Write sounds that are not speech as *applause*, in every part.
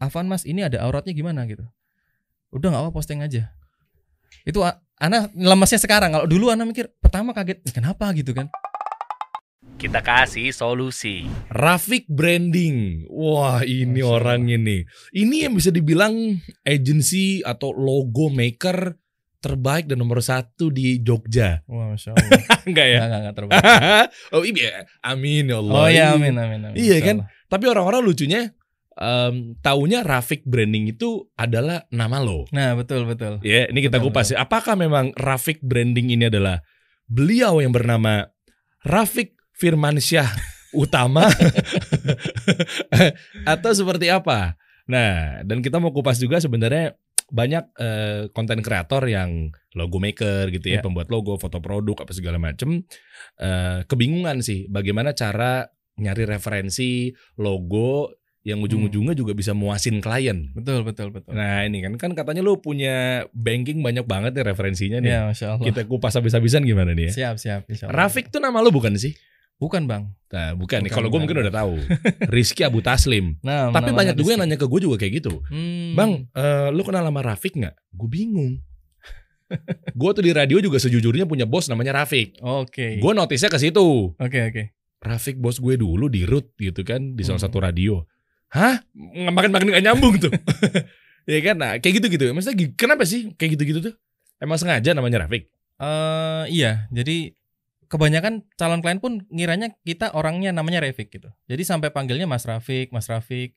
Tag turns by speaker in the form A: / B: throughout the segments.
A: Afan Mas ini ada auratnya gimana gitu. Udah nggak apa posting aja. Itu Ana lemasnya sekarang. Kalau dulu Ana mikir pertama kaget "Ih, kenapa gitu kan.
B: Kita kasih solusi.
C: Rafik Branding. Wah, ini
A: Allah.
C: orang ini. Ini yang bisa dibilang agency atau logo maker terbaik dan nomor satu di Jogja.
A: Wah, Masya Allah. *laughs*
C: Enggak ya?
A: Enggak, enggak, enggak terbaik. *laughs*
C: oh iya, amin ya Allah.
A: Oh ya, amin, amin, amin.
C: Iya kan? Tapi orang-orang lucunya em, taunya Rafik Branding itu adalah nama lo.
A: Nah, betul, betul.
C: Ya, ini kita
A: Betul,
C: kupas ya. Apakah memang Rafik Branding ini adalah beliau yang bernama Rafik Firmansyah Utama *laughs* atau seperti apa? Nah, dan kita mau kupas juga sebenarnya banyak eh, konten kreator yang logo maker gitu ya,
A: Ya.
C: pembuat logo, foto produk apa segala macem eh, kebingungan sih bagaimana cara nyari referensi logo yang ujung-ujungnya juga bisa muasin klien.
A: Betul, betul, betul.
C: Nah ini kan kan katanya lu punya banking banyak banget nih referensinya nih.
A: Ya, Masya Allah.
C: Kita kupas habis-habisan gimana nih ya?
A: Siap, siap. Insya Allah.
C: Rafik tuh nama lu bukan sih?
A: Bukan, Bang.
C: Nah bukan, nih.
A: Bukan,
C: Kalau gue mungkin udah tahu. *laughs* Rizky Abu Taslim.
A: Nah,
C: Tapi banyak juga yang nanya ke gue juga kayak gitu.
A: Hmm.
C: Bang, eh, lu kenal sama Rafik nggak? Gue bingung. *laughs* gue tuh di radio juga sejujurnya punya bos namanya Rafik.
A: Oke.
C: Gue notisnya ke situ.
A: Oke, oke.
C: Rafik bos gue dulu di root gitu kan di salah
A: Hmm.
C: satu radio. Hah? Makin makin gak nyambung tuh. *laughs* ya kan? Nah, kayak gitu-gitu. Maksudnya gi- kenapa sih kayak gitu-gitu tuh? Emang sengaja namanya Rafik?
A: Eh, iya, jadi kebanyakan calon klien pun ngiranya kita orangnya namanya Rafik gitu. Jadi sampai panggilnya Mas Rafik, Mas Rafik.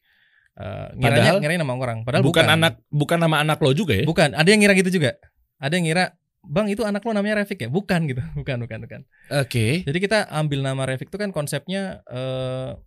A: Eh, ngiranya
C: Padahal-
A: ngiranya nama orang. Padahal
C: bukan,
A: bukan,
C: anak bukan nama anak lo juga ya?
A: Bukan, ada yang ngira gitu juga. Ada yang ngira, "Bang, itu anak lo namanya Rafik ya?" Bukan gitu. *laughs* Bukan, bukan, bukan.
C: Oke.
A: Jadi kita ambil nama Rafik itu kan konsepnya eh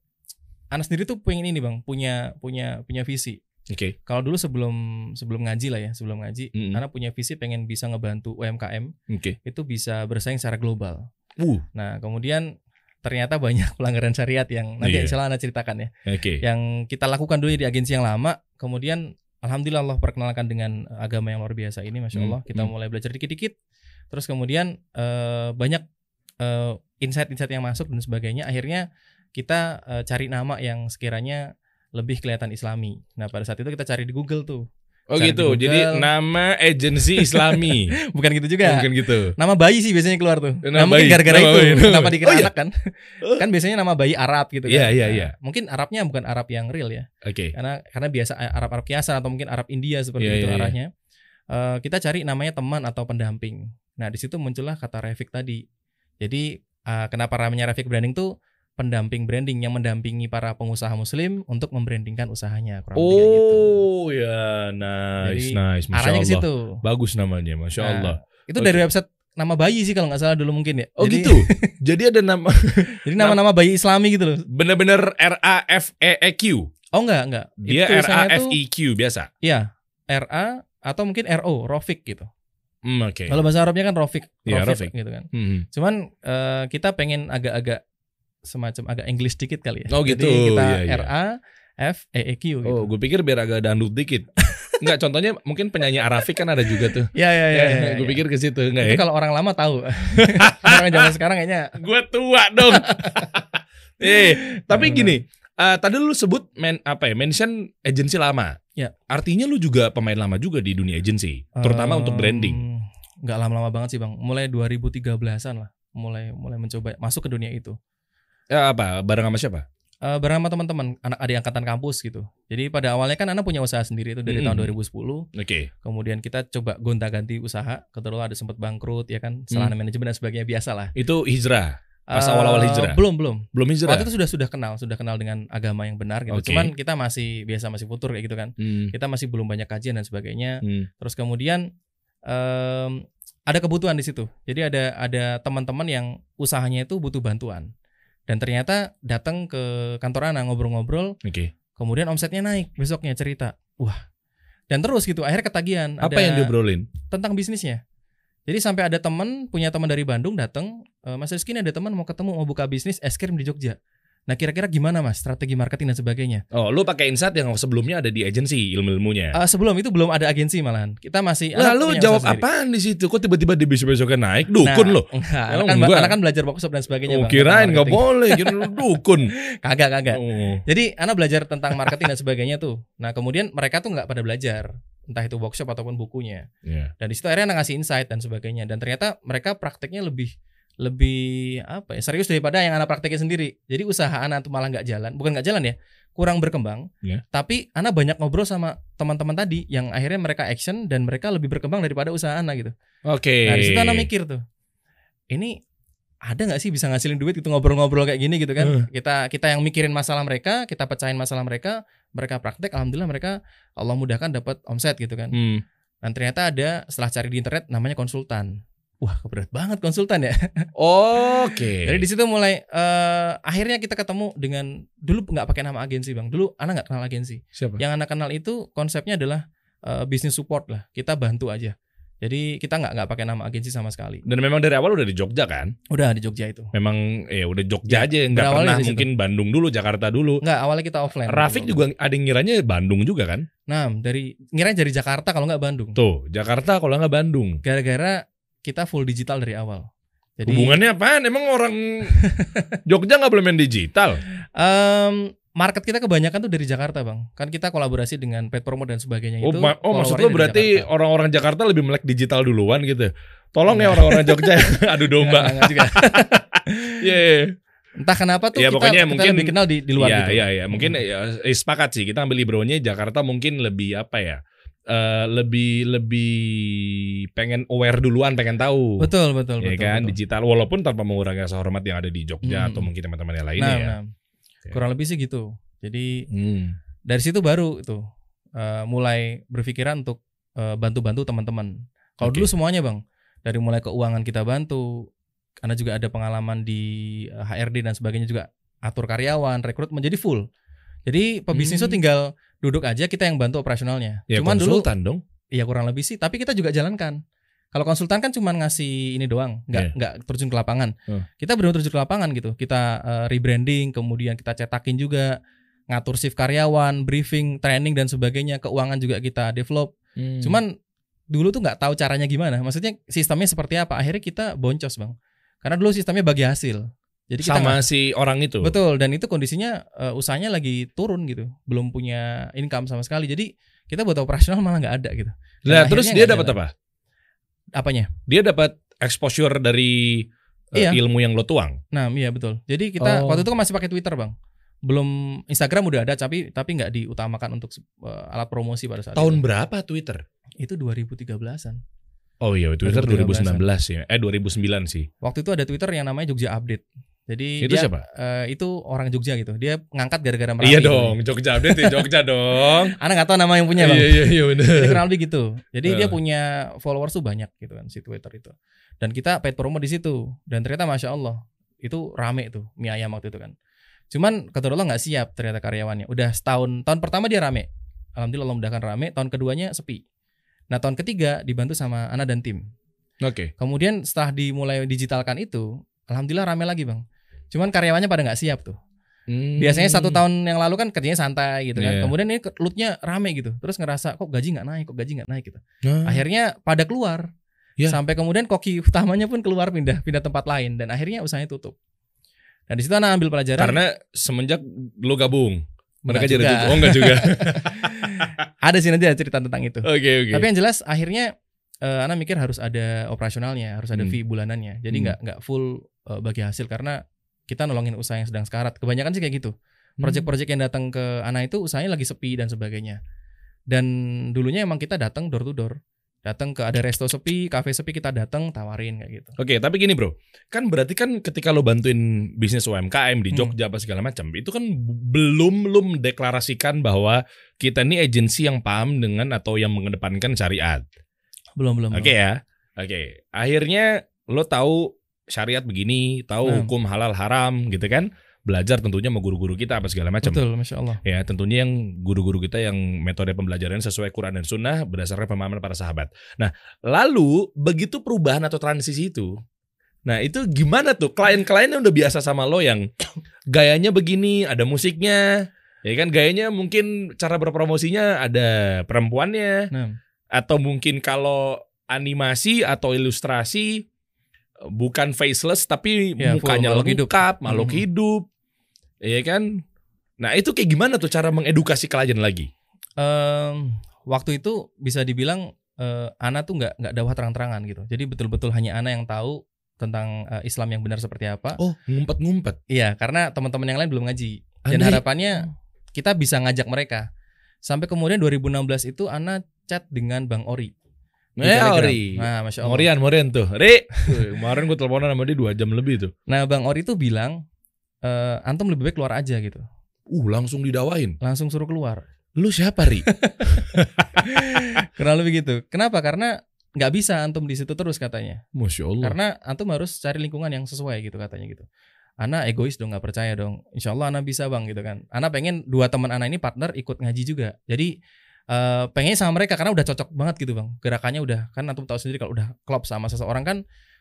A: Anak sendiri tuh pengen ini, Bang, punya punya punya visi.
C: Oke.
A: Kalau dulu sebelum sebelum ngaji lah ya, sebelum ngaji,
C: Mm-mm.
A: anak punya visi pengen bisa ngebantu UMKM
C: Oke.
A: itu bisa bersaing secara global.
C: Uh,
A: Nah, kemudian ternyata banyak *laughs* pelanggaran syariat yang nanti
C: Iya.
A: insya Allah Anda ceritakan ya.
C: oke.
A: Yang kita lakukan dulu di agensi yang lama, kemudian alhamdulillah Allah perkenalkan dengan agama yang luar biasa ini, masya
C: Hmm,
A: Allah. Kita
C: hmm.
A: mulai belajar dikit-dikit. Terus kemudian eh, banyak eh, insight-insight yang masuk dan sebagainya. Akhirnya kita eh, cari nama yang sekiranya lebih kelihatan Islami. Nah, pada saat itu kita cari di Google tuh.
C: Oh
A: Cari
C: gitu.
A: di
C: Jadi nama agensi Islami. *laughs*
A: Bukan gitu juga.
C: Mungkin gitu.
A: Nama bayi sih biasanya keluar tuh.
C: Nama
A: Nah, mungkin
C: bayi.
A: gara-gara
C: Nama
A: itu
C: bayi.
A: kenapa dikira
C: Oh, iya?
A: anak kan? *laughs* kan biasanya nama bayi Arab gitu kan.
C: Iya, iya,
A: Nah,
C: iya.
A: Mungkin Arabnya bukan Arab yang real ya.
C: Oke.
A: Karena karena biasa Arab Arab kiasan atau mungkin Arab India seperti
C: Iya,
A: itu
C: iya, iya.
A: arahnya. Eh, kita cari namanya teman atau pendamping. Nah, di situ muncullah kata Rafik tadi. Jadi eh, kenapa namanya Rafik Branding tuh pendamping branding yang mendampingi para pengusaha muslim untuk membrandingkan usahanya kurang gitu.
C: Oh ya, nice,
A: Jadi,
C: nice. Masya
A: Arahnya ke
C: Allah.
A: situ.
C: Bagus namanya, masya
A: Nah,
C: Allah.
A: Itu
C: Oke.
A: dari website nama bayi sih kalau nggak salah dulu mungkin ya.
C: Oh
A: Jadi-
C: gitu. *laughs* Jadi ada nama
A: Jadi nama-nama bayi Islami gitu loh.
C: bener-bener R A F E E Q.
A: Oh enggak, enggak.
C: Dia
A: Itu
C: R A F I Q biasa.
A: Iya, RA atau mungkin RO, Rofik gitu.
C: Hmm, oke.
A: Kalau bahasa Arabnya kan Rofik, Rofik,
C: Rofik.
A: gitu kan.
C: Hmm.
A: Cuman eh, kita pengen agak-agak semacam agak English dikit kali ya.
C: Oh, gitu.
A: Jadi kita
C: Iya, iya.
A: RA F E E Q gitu.
C: Oh, gue pikir biar agak dangdut dikit. *laughs* Enggak, contohnya mungkin penyanyi Arafik kan ada juga tuh.
A: Ya ya ya. ya,
C: gue
A: ya.
C: pikir ke situ enggak
A: itu
C: ya?
A: kalau orang lama tahu. *laughs* orang zaman sekarang kayaknya
C: Gue tua dong. *laughs* eh, tapi gini, eh, tadi lu sebut men apa ya? Mention agensi lama.
A: Ya.
C: Artinya lu juga pemain lama juga di dunia agensi, terutama untuk branding.
A: Nggak lama-lama banget sih bang. Mulai 2013an lah. Mulai mulai mencoba masuk ke dunia itu.
C: Ya apa? Bareng sama siapa?
A: Eh bareng sama teman-teman anak adik angkatan kampus gitu. Jadi pada awalnya kan anak punya usaha sendiri itu dari
C: Mm-mm.
A: tahun 2010.
C: Oke.
A: Kemudian kita coba gonta-ganti usaha. Kebetulan ada sempat bangkrut ya kan, salah manajemen dan sebagainya biasa lah.
C: Itu hijrah. Hmm. Pas
A: Eh,
C: awal-awal hijrah?
A: Belum belum.
C: Belum hijrah.
A: Waktu itu sudah sudah kenal, sudah kenal dengan agama yang benar gitu.
C: Oke.
A: Cuman kita masih biasa masih futur kayak gitu kan.
C: Hmm.
A: Kita masih belum banyak kajian dan sebagainya.
C: Hmm.
A: Terus kemudian em, ada kebutuhan di situ. Jadi ada ada teman-teman yang usahanya itu butuh bantuan. Dan ternyata datang ke kantor Ana ngobrol-ngobrol,
C: Oke.
A: kemudian omsetnya naik besoknya cerita. Wah. Dan terus gitu, akhirnya ketagihan.
C: Apa
A: Ada
C: yang diobrolin?
A: tentang bisnisnya. Jadi sampai ada teman punya teman dari Bandung datang, "E, Mas Rizky ini ada teman mau ketemu mau buka bisnis es krim di Jogja. Nah kira-kira gimana mas strategi marketing dan sebagainya?
C: Oh, lu pakai insight yang sebelumnya ada di agensi ilmu-ilmunya.
A: Eh, sebelum itu belum ada agensi malahan. Kita masih.
C: Lah
A: anak
C: lu
A: punya
C: jawab apaan di situ? Kok tiba-tiba di besok-besoknya naik? Dukun
A: Nah,
C: lo.
A: Enggak,
C: Emang
A: anak kan, anak kan belajar workshop dan sebagainya.
C: Oh,
A: Bang,
C: kirain nggak boleh, kira lu *laughs* dukun.
A: Kagak kagak.
C: Oh.
A: Jadi anak belajar tentang marketing dan sebagainya tuh. Nah kemudian mereka tuh nggak pada belajar entah itu workshop ataupun bukunya.
C: Iya.
A: Dan di situ akhirnya anak ngasih insight dan sebagainya. Dan ternyata mereka prakteknya lebih lebih apa ya serius daripada yang anak prakteknya sendiri. Jadi usaha anak tuh malah nggak jalan, bukan nggak jalan ya, kurang berkembang.
C: Iya.
A: Tapi anak banyak ngobrol sama teman-teman tadi yang akhirnya mereka action dan mereka lebih berkembang daripada usaha anak gitu.
C: Oke.
A: Nah di situ anak mikir tuh, ini ada nggak sih bisa ngasilin duit gitu ngobrol-ngobrol kayak gini gitu kan?
C: Hmm.
A: Kita kita yang mikirin masalah mereka, kita pecahin masalah mereka, mereka praktek, alhamdulillah mereka Allah mudahkan dapat omset gitu kan.
C: Hmm.
A: Dan ternyata ada setelah cari di internet namanya konsultan. Wah berat banget konsultan ya. *laughs*
C: Oke.
A: Jadi di situ mulai eh, akhirnya kita ketemu dengan dulu nggak pakai nama agensi bang. Dulu anak nggak kenal agensi.
C: siapa?
A: Yang anak kenal itu konsepnya adalah eh, bisnis support lah. Kita bantu aja. Jadi kita nggak nggak pakai nama agensi sama sekali.
C: Dan memang dari awal udah di Jogja kan?
A: Udah di Jogja itu.
C: Memang ya udah Jogja
A: Ya,
C: aja, nggak pernah
A: dari situ.
C: mungkin Bandung dulu, Jakarta dulu.
A: Nggak awalnya kita offline.
C: Rafik juga ada yang ngiranya Bandung juga kan?
A: Nah dari ngira dari Jakarta kalau nggak Bandung.
C: Tuh, Jakarta kalau nggak Bandung.
A: Gara-gara kita full digital dari awal. Jadi
C: Hubungannya apaan? Emang orang *laughs* Jogja nggak boleh main digital?
A: Em, market kita kebanyakan tuh dari Jakarta bang. Kan kita kolaborasi dengan Pet Promo dan sebagainya
C: Oh,
A: itu.
C: ma- oh maksud lo berarti
A: Jakarta.
C: orang-orang Jakarta lebih melek digital duluan gitu? Tolong ya
A: Enggak.
C: orang-orang Jogja *laughs* *laughs* adu domba.
A: nggak, nggak juga.
C: Iya.
A: Entah kenapa tuh
C: Ya,
A: kita,
C: pokoknya
A: kita
C: mungkin-
A: lebih kenal di, di luar
C: Iya,
A: gitu.
C: iya, iya. Mungkin ya, eh, sepakat sih. Kita ambil libronya Jakarta mungkin lebih apa ya? Eh, lebih lebih pengen aware duluan, pengen tahu.
A: Betul betul
C: ya
A: betul.
C: kan
A: betul.
C: digital walaupun tanpa mengurangi rasa hormat yang ada di Jogja
A: Hmm.
C: atau mungkin teman-teman yang
A: Nah,
C: lainnya ya.
A: nah. kurang lebih sih gitu. Jadi
C: Hmm.
A: dari situ baru itu eh, mulai berpikiran untuk eh, bantu-bantu teman-teman. Kalau
C: Oke.
A: dulu semuanya bang, dari mulai keuangan kita bantu, karena juga ada pengalaman di HRD dan sebagainya juga atur karyawan, rekrut menjadi full. Jadi pebisnis
C: Hmm.
A: tuh tinggal duduk aja kita yang bantu operasionalnya.
C: Ya
A: Cuman dulu
C: dong.
A: Iya kurang lebih sih, tapi kita juga jalankan. Kalau konsultan kan cuma ngasih ini doang, nggak
C: Iya.
A: nggak terjun ke lapangan.
C: Hmm.
A: Kita benar terjun ke lapangan gitu. Kita eh, rebranding, kemudian kita cetakin juga, ngatur shift karyawan, briefing, training dan sebagainya. Keuangan juga kita develop.
C: Hmm.
A: Cuman dulu tuh nggak tahu caranya gimana. Maksudnya sistemnya seperti apa? Akhirnya kita boncos bang. Karena dulu sistemnya bagi hasil. Jadi kita
C: sama
A: nggak-
C: si orang itu.
A: betul dan itu kondisinya eh, usahanya lagi turun gitu, belum punya income sama sekali. Jadi kita buat operasional malah nggak ada gitu. Dan
C: Nah, terus dia dapat apa?
A: Apanya?
C: Dia dapat exposure dari eh,
A: Iya.
C: ilmu yang lo tuang.
A: Nah, iya betul. Jadi kita
C: Oh.
A: waktu itu kan masih pakai Twitter, Bang. Belum Instagram udah ada tapi tapi nggak diutamakan untuk eh, alat promosi pada saat
C: Tahun
A: itu.
C: berapa Twitter?
A: Itu 2013-an.
C: Oh iya, Twitter
A: 2019
C: 2019 ya. Eh 2009 sih.
A: Waktu itu ada Twitter yang namanya Jogja Update. Jadi
C: Itu
A: dia,
C: siapa?
A: eh, itu orang Jogja gitu. Dia ngangkat gara-gara Merapi.
C: Iya dong, Jogja update *laughs* Jogja dong.
A: Anak nggak tahu nama yang punya, Bang.
C: Iya iya iya
A: Jadi
C: benar.
A: kurang lebih gitu. Jadi dia
C: Eh.
A: punya followers tuh banyak gitu kan si Twitter itu. Dan kita paid promo di situ. Dan ternyata masya Allah itu rame tuh mie ayam waktu itu kan. Cuman kata Allah nggak siap ternyata karyawannya. Udah setahun tahun pertama dia rame. Alhamdulillah Allah mudahkan rame. Tahun keduanya sepi. Nah tahun ketiga dibantu sama Ana dan tim.
C: Oke.
A: Kemudian setelah dimulai digitalkan itu, alhamdulillah rame lagi bang. Cuman karyawannya pada nggak siap tuh.
C: Hmm.
A: Biasanya satu tahun yang lalu kan kerjanya santai gitu kan.
C: Iya.
A: Kemudian ini lootnya rame gitu. Terus ngerasa kok gaji nggak naik, kok gaji nggak naik gitu.
C: Nah,
A: Akhirnya pada keluar.
C: Ya.
A: Sampai kemudian koki *laughs* utamanya pun keluar pindah pindah tempat lain dan akhirnya usahanya tutup. Dan di situ anak ambil pelajaran.
C: karena semenjak lo gabung mereka
A: Nggak
C: jadi tutup. Oh enggak juga. *laughs*
A: ada sih nanti ada cerita tentang itu.
C: Oke oke.
A: Tapi yang jelas akhirnya eh, anak mikir harus ada operasionalnya, harus ada
C: Hmm.
A: fee bulanannya. Jadi
C: Hmm.
A: nggak nggak full eh, bagi hasil karena kita nolongin usaha yang sedang sekarat. Kebanyakan sih kayak gitu.
C: Hmm.
A: Project-project yang datang ke anak itu usahanya lagi sepi dan sebagainya. Dan dulunya emang kita datang door to door. Datang ke ada resto sepi, kafe sepi kita datang tawarin kayak gitu.
C: Oke, tapi gini bro, kan berarti kan ketika lo bantuin bisnis UMKM di
A: Hmm.
C: Jogja apa segala macam, itu kan belum lo mendeklarasikan bahwa kita ini agensi yang paham dengan atau yang mengedepankan syariat.
A: Belum belum.
C: Oke
A: belum.
C: ya, oke. Akhirnya lo tahu syariat begini, tahu
A: Hmm.
C: hukum halal haram gitu kan? Belajar tentunya sama guru-guru kita apa segala macam.
A: Betul, masya Allah.
C: Ya, tentunya yang guru-guru kita yang metode pembelajaran sesuai Quran dan Sunnah berdasarkan pemahaman para sahabat. Nah, lalu begitu perubahan atau transisi itu, nah itu gimana tuh? Klien-kliennya udah biasa sama lo yang *coughs* gayanya begini, ada musiknya. Ya kan gayanya mungkin cara berpromosinya ada perempuannya
A: Nah,
C: atau mungkin kalau animasi atau ilustrasi bukan faceless tapi
A: Ya,
C: mukanya
A: makhluk hidup.
C: lengkap, makhluk
A: Mhm.
C: hidup. Iya kan? Nah, itu kayak gimana tuh cara mengedukasi klien lagi?
A: em, waktu itu bisa dibilang eh, Ana tuh nggak nggak dakwah terang-terangan gitu. Jadi betul-betul hanya Ana yang tahu tentang eh, Islam yang benar seperti apa.
C: Oh, ngumpet-ngumpet.
A: Iya, karena teman-teman yang lain belum ngaji. Dan
C: Andai-
A: harapannya kita bisa ngajak mereka. Sampai kemudian 2016 itu Ana chat dengan Bang Ori. Telegram.
C: Ori.
A: Nah, masya Allah.
C: Morian, Morian tuh. Ri, Tuh, kemarin gue teleponan sama dia 2 jam lebih tuh.
A: Nah, Bang Ori itu bilang, eh, antum lebih baik keluar aja gitu.
C: Uh, langsung didawain.
A: Langsung suruh keluar.
C: Lu siapa, Ri? *laughs*
A: Kurang lebih gitu. Kenapa? Karena nggak bisa antum di situ terus katanya.
C: Masya Allah.
A: Karena antum harus cari lingkungan yang sesuai gitu katanya gitu. Ana egois dong nggak percaya dong. Insya Allah Ana bisa bang gitu kan. Ana pengen dua teman Ana ini partner ikut ngaji juga. Jadi eh pengen sama mereka karena udah cocok banget gitu bang. Gerakannya udah kan antum tahu sendiri kalau udah klop sama seseorang kan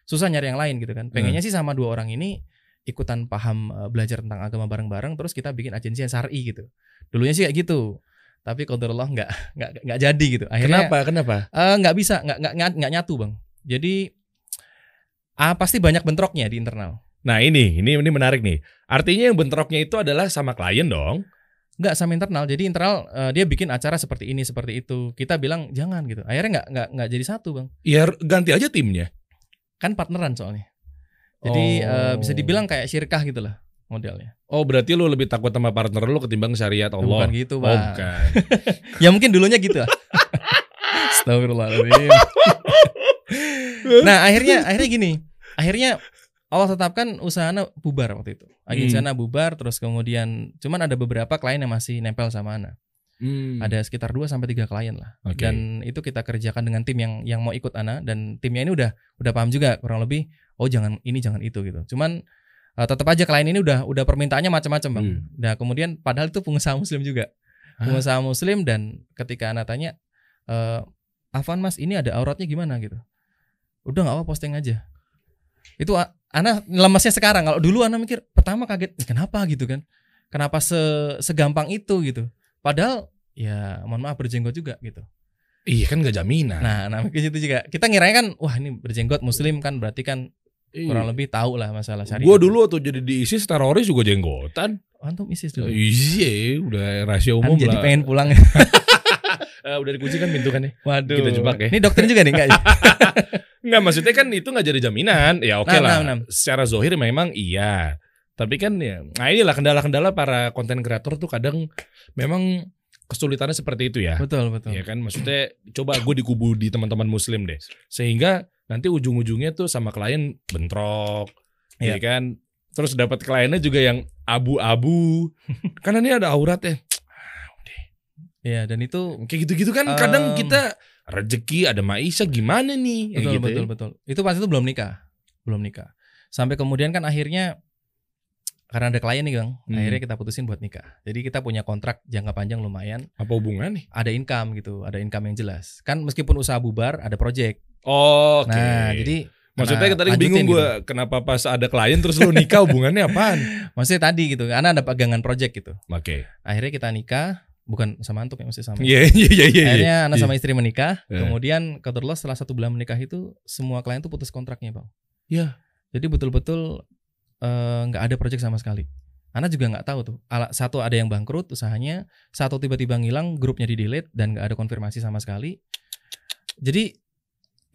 A: susah nyari yang lain gitu kan. Pengennya sih sama dua orang ini ikutan paham eh, belajar tentang agama bareng-bareng terus kita bikin agensi yang syari gitu. Dulunya sih kayak gitu. Tapi kalau Allah nggak nggak nggak jadi gitu. Akhirnya
C: Kenapa? Kenapa?
A: Eh, nggak bisa nggak nggak nggak- nyatu bang jadi ah pasti banyak bentroknya di internal
C: Nah, ini ini ini menarik nih. Artinya yang bentroknya itu adalah sama klien dong.
A: Nggak sama internal. Jadi internal eh, dia bikin acara seperti ini seperti itu. Kita bilang jangan gitu. Akhirnya nggak nggak nggak jadi satu bang.
C: Ya ganti aja timnya.
A: kan partneran soalnya. Jadi eh, bisa dibilang kayak syirkah gitulah modelnya.
C: Oh, berarti lu lebih takut sama partner lu ketimbang syariat Allah.
A: bukan gitu
C: Oh,
A: bang.
C: bukan. *laughs*
A: ya mungkin dulunya gitu lah. *laughs* Astagfirullahaladzim. *laughs* Nah akhirnya akhirnya gini. Akhirnya Allah tetapkan usaha Ana bubar waktu itu agensi
C: Hmm.
A: Bubar terus kemudian cuman ada beberapa klien yang masih nempel sama Ana
C: Hmm.
A: ada sekitar 2 sampai tiga klien lah
C: Oke.
A: dan itu kita kerjakan dengan tim yang yang mau ikut Ana dan timnya ini udah udah paham juga kurang lebih oh jangan ini jangan itu gitu cuman eh, tetap aja klien ini udah udah permintaannya macam-macam bang
C: Hmm.
A: nah kemudian padahal itu pengusaha muslim juga
C: Hah?
A: pengusaha muslim dan ketika Ana tanya eh Afan mas ini ada auratnya gimana gitu udah nggak apa posting aja itu Ana lemasnya sekarang. Kalau dulu Ana mikir pertama kaget "Ih, kenapa? gitu kan. Kenapa se segampang itu? gitu. Padahal ya mohon maaf berjenggot juga gitu.
C: Iya kan gak jaminan.
A: nah nah ke situ juga. Kita ngiranya kan wah ini berjenggot muslim kan berarti kan kurang lebih tahu lah masalah syariat.
C: Gue dulu waktu jadi di ISIS teroris juga jenggotan.
A: antum isis dulu?
C: Iya, udah rahasia
A: Kan
C: umum
A: jadi
C: lah.
A: pengen pulang *laughs*
C: Eh, udah dikunci kan pintu kan ya?
A: waduh
C: Kita jebak ya.
A: ini dokter juga nih enggak ya *laughs*
C: Enggak maksudnya kan itu nggak jadi jaminan. Ya oke
A: Nah,
C: lah.
A: nah, nah.
C: Secara zohir memang iya. Tapi kan ya, nah inilah kendala-kendala para konten kreator tuh kadang memang kesulitannya seperti itu ya.
A: betul betul
C: Ya kan maksudnya coba gue dikubu di teman-teman muslim deh. Sehingga nanti ujung-ujungnya tuh sama klien bentrok. Ya
A: Iya.
C: kan? Terus dapat kliennya juga yang abu-abu. *laughs* Karena ini ada aurat ya.
A: Iya dan itu
C: Kayak gitu-gitu kan kadang
A: Um,
C: kita rezeki ada maisha gimana nih? Ya
A: betul
C: gitu
A: betul
C: ya.
A: betul itu pas itu belum nikah belum nikah sampai kemudian kan akhirnya karena ada klien nih Gang,
C: Hmm.
A: akhirnya kita putusin buat nikah. Jadi kita punya kontrak jangka panjang lumayan,
C: Apa hubungan nih?
A: ada income gitu, ada income yang jelas. Kan meskipun usaha bubar, ada project.
C: Oke.
A: Nah, jadi
C: Maksudnya
A: nah,
C: tadi bingung
A: gitu.
C: gue kenapa pas ada klien terus lu nikah hubungannya apaan? *laughs*
A: Maksudnya tadi gitu, karena ada pegangan project gitu.
C: Oke.
A: Akhirnya kita nikah, bukan sama antum ya, mesti sama.
C: Iya iya iya iya.
A: Akhirnya anak
C: Iya.
A: sama istri menikah,
C: Eh.
A: kemudian kebetulan setelah satu bulan menikah itu semua klien tuh putus kontraknya bang.
C: Iya.
A: Jadi betul-betul eh, nggak ada project sama sekali. Anak juga nggak tahu tuh. Ala- Satu ada yang bangkrut usahanya, satu tiba-tiba ngilang, grupnya di delete dan nggak ada konfirmasi sama sekali. Jadi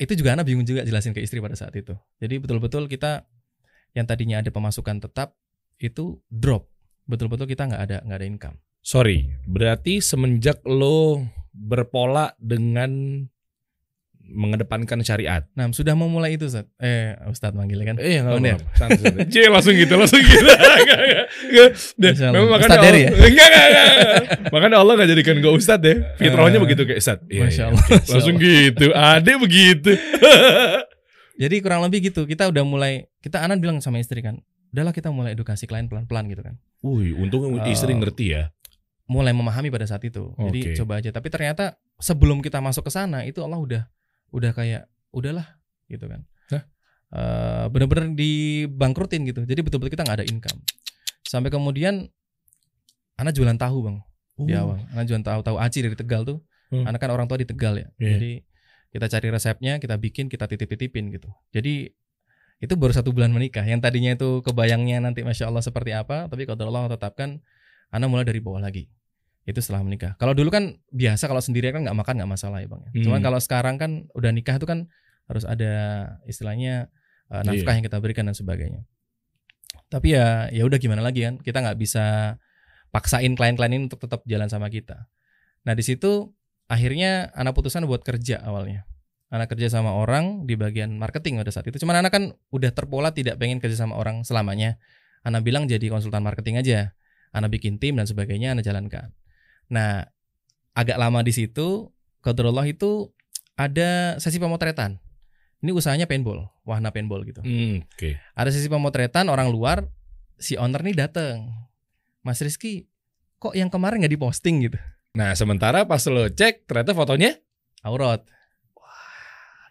A: itu juga anak bingung juga jelasin ke istri pada saat itu. Jadi betul-betul kita yang tadinya ada pemasukan tetap itu drop. Betul-betul kita nggak ada nggak ada income.
C: Sorry, berarti semenjak lo berpola dengan mengedepankan syariat.
A: Nah sudah memulai itu Ustaz. Eh Ustadz manggilnya kan.
C: Eh,
A: Oh,
C: enggak
A: Ner.
C: apa-apa. Santai, santai. *laughs* Cie, langsung gitu, langsung gitu. *laughs* Memang makanya
A: Dery
C: Allah- Enggak, enggak, enggak. Makanya Allah enggak jadikan gue ustadz ya. Fitrahnya begitu kayak ustadz. Iya,
A: Masya
C: iya.
A: Allah. Masya
C: Langsung
A: Allah.
C: gitu. Ade begitu. *laughs*
A: Jadi kurang lebih gitu. Kita udah mulai. Kita Anan bilang sama istri kan. Udahlah kita mulai edukasi klien pelan-pelan gitu kan.
C: Wih, untung
A: Eh,
C: istri ngerti ya.
A: Mulai memahami pada saat itu. Jadi
C: Oke.
A: coba aja. Tapi ternyata sebelum kita masuk ke sana itu Allah udah udah kayak udahlah gitu kan.
C: Hah?
A: Eh, bener-bener dibangkrutin gitu. Jadi betul-betul kita nggak ada income. Sampai kemudian anak jualan tahu bang di
C: Oh.
A: awal. Anak jualan tahu tahu aci dari Tegal tuh.
C: Hmm.
A: Anak kan orang tua di Tegal ya.
C: Iya.
A: Jadi kita cari resepnya, kita bikin, kita titip-titipin gitu. Jadi itu baru satu bulan menikah. Yang tadinya itu kebayangnya nanti masya Allah seperti apa, tapi kalau Allah tetapkan, anak mulai dari bawah lagi. Itu setelah menikah. Kalau dulu kan biasa kalau sendiri kan nggak makan nggak masalah ya bang. ya. Cuman
C: Hmm.
A: kalau sekarang kan udah nikah itu kan harus ada istilahnya uh, nafkah
C: Iya.
A: yang kita berikan dan sebagainya. Tapi ya ya udah gimana lagi kan kita nggak bisa paksain klien-klien ini untuk tetap jalan sama kita. Nah di situ akhirnya anak putusan buat kerja awalnya. Anak kerja sama orang di bagian marketing pada saat itu. Cuman anak kan udah terpola tidak pengen kerja sama orang selamanya. Anak bilang jadi konsultan marketing aja. Anak bikin tim dan sebagainya, anak jalankan. Nah agak lama di situ, Qadarullah itu ada sesi pemotretan. Ini usahanya paintball, wahana paintball gitu.
C: Hmm, Oke.
A: Ada sesi pemotretan orang luar, si owner nih dateng. Mas Rizky, kok yang kemarin nggak diposting gitu?
C: Nah sementara pas lo cek ternyata fotonya
A: Aurat.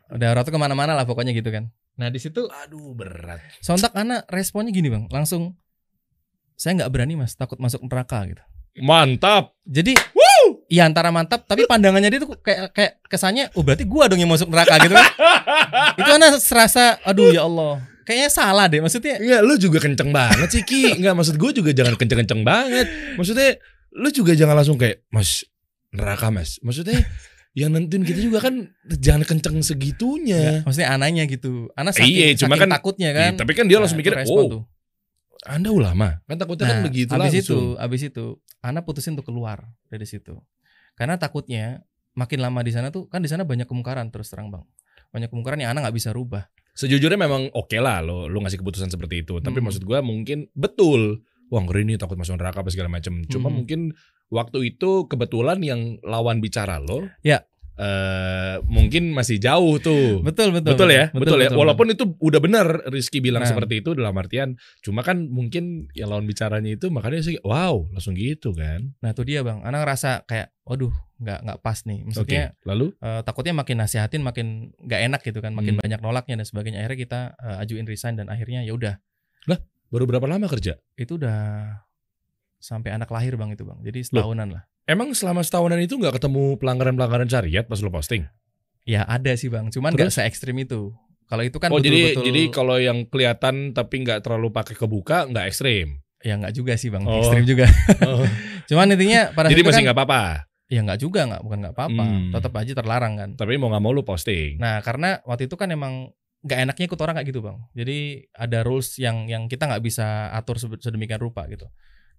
A: Udah aurat tuh ke mana-mana lah pokoknya gitu kan. Nah di situ
C: Aduh berat
A: sontak anak responnya gini bang, langsung saya nggak berani mas, takut masuk neraka gitu.
C: Mantap.
A: Jadi Iya antara mantap, tapi pandangannya dia tuh kayak kayak kesannya, oh berarti gua dong yang masuk neraka gitu kan? *laughs* Itu anak serasa, aduh ya Allah, kayaknya salah deh maksudnya.
C: Enggak lu juga kenceng banget sih Ki. Enggak maksud gue juga jangan kenceng-kenceng banget. Maksudnya lu juga jangan langsung kayak Mas neraka mas. Maksudnya yang nentuin kita juga kan Jangan kenceng segitunya.
A: Maksudnya anaknya gitu, anak
C: Eh,
A: saking,
C: iya, cuma
A: saking
C: kan-
A: takutnya kan.
C: Iya, Tapi kan dia
A: Nah,
C: langsung mikir Oh
A: tuh.
C: anda ulama? Kan takutnya kan
A: Nah,
C: begitu
A: abis itu, abis itu, anak putusin untuk keluar dari situ. Karena takutnya makin lama di sana tuh kan di sana banyak kemungkaran terus terang bang, banyak kemungkaran yang anak nggak bisa rubah.
C: Sejujurnya memang oke lah lo lo ngasih keputusan seperti itu. Tapi
A: Hmm.
C: maksud gua mungkin betul. Wah ngeri nih takut masuk neraka apa segala macam. Cuma
A: Hmm.
C: mungkin waktu itu kebetulan yang lawan bicara lo.
A: Ya.
C: Eh, mungkin masih jauh tuh.
A: Betul betul.
C: Betul, ya, betul, ya.
A: betul.
C: Walaupun itu udah benar Rizky bilang
A: Nah.
C: seperti itu dalam artian, cuma kan mungkin yang lawan bicaranya itu makanya sih, wow, langsung gitu kan.
A: Nah itu dia bang, anak ngerasa kayak, waduh nggak nggak pas nih. Maksudnya
C: lalu
A: eh, takutnya makin nasihatin makin nggak enak gitu kan, makin
C: Hmm.
A: banyak nolaknya dan sebagainya. Akhirnya kita eh, ajuin resign dan akhirnya ya udah
C: baru berapa lama kerja?
A: itu udah sampai anak lahir bang itu bang. Jadi setahunan lah.
C: Emang selama setahunan itu nggak ketemu pelanggaran-pelanggaran syariat pas lo posting?
A: Ya ada sih bang, cuman nggak se ekstrim itu. Kalau itu kan
C: oh jadi
A: betul-betul
C: jadi kalau yang kelihatan tapi nggak terlalu pakai kebuka nggak ekstrim.
A: ya nggak juga sih bang,
C: Oh.
A: ekstrim juga. *laughs* Cuman intinya pada
C: jadi masih
A: kan,
C: nggak apa-apa.
A: ya nggak juga nggak bukan nggak apa-apa,
C: Hmm.
A: tetap aja terlarang kan.
C: Tapi mau nggak mau lu posting.
A: Nah karena waktu itu kan emang nggak enaknya ikut orang kayak gitu bang. Jadi ada rules yang yang kita nggak bisa atur sedemikian rupa gitu.